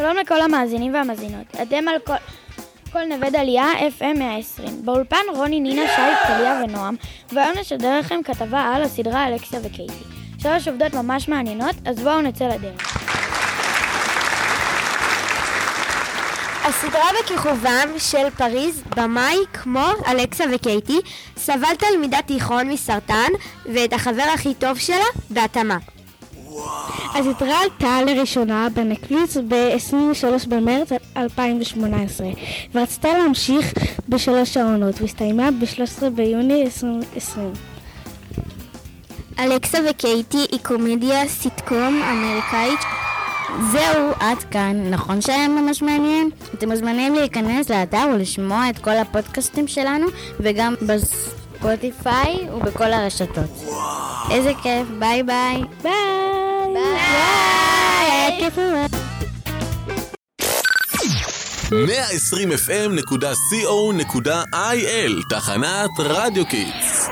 שלום לכל המאזינים והמאזינות. אתם על כל... כל נווה דליה, FM 120. באולפן רוני, נינה, שי, טליה ונועם, והיום נשדר לכם כתבה על הסדרה אלכסיה וקייטי. שלוש עובדות ממש מעניינות, אז בואו נצא לדרך. הסדרה בכיכובם של פריז, במאי כמו אלכסה וקייטי, סבל תלמידת תיכון מסרטן ואת החבר הכי טוב שלה בהתאמה. הסדרה עלתה לראשונה בנקוויץ ב-23 במרץ 2018 ורצתה להמשיך בשלוש העונות והסתיימה ב-13 ביוני 2020. אלכסה וקייטי היא קומדיה סיטקום אמריקאית זהו, עד כאן. נכון שהיה ממש מעניין? אתם מוזמנים להיכנס לאתר ולשמוע את כל הפודקאסטים שלנו וגם בספוטיפיי ובכל הרשתות. איזה כיף, ביי ביי. ביי! ביי! ביי! 120fm.co.il תחנת רדיו Kids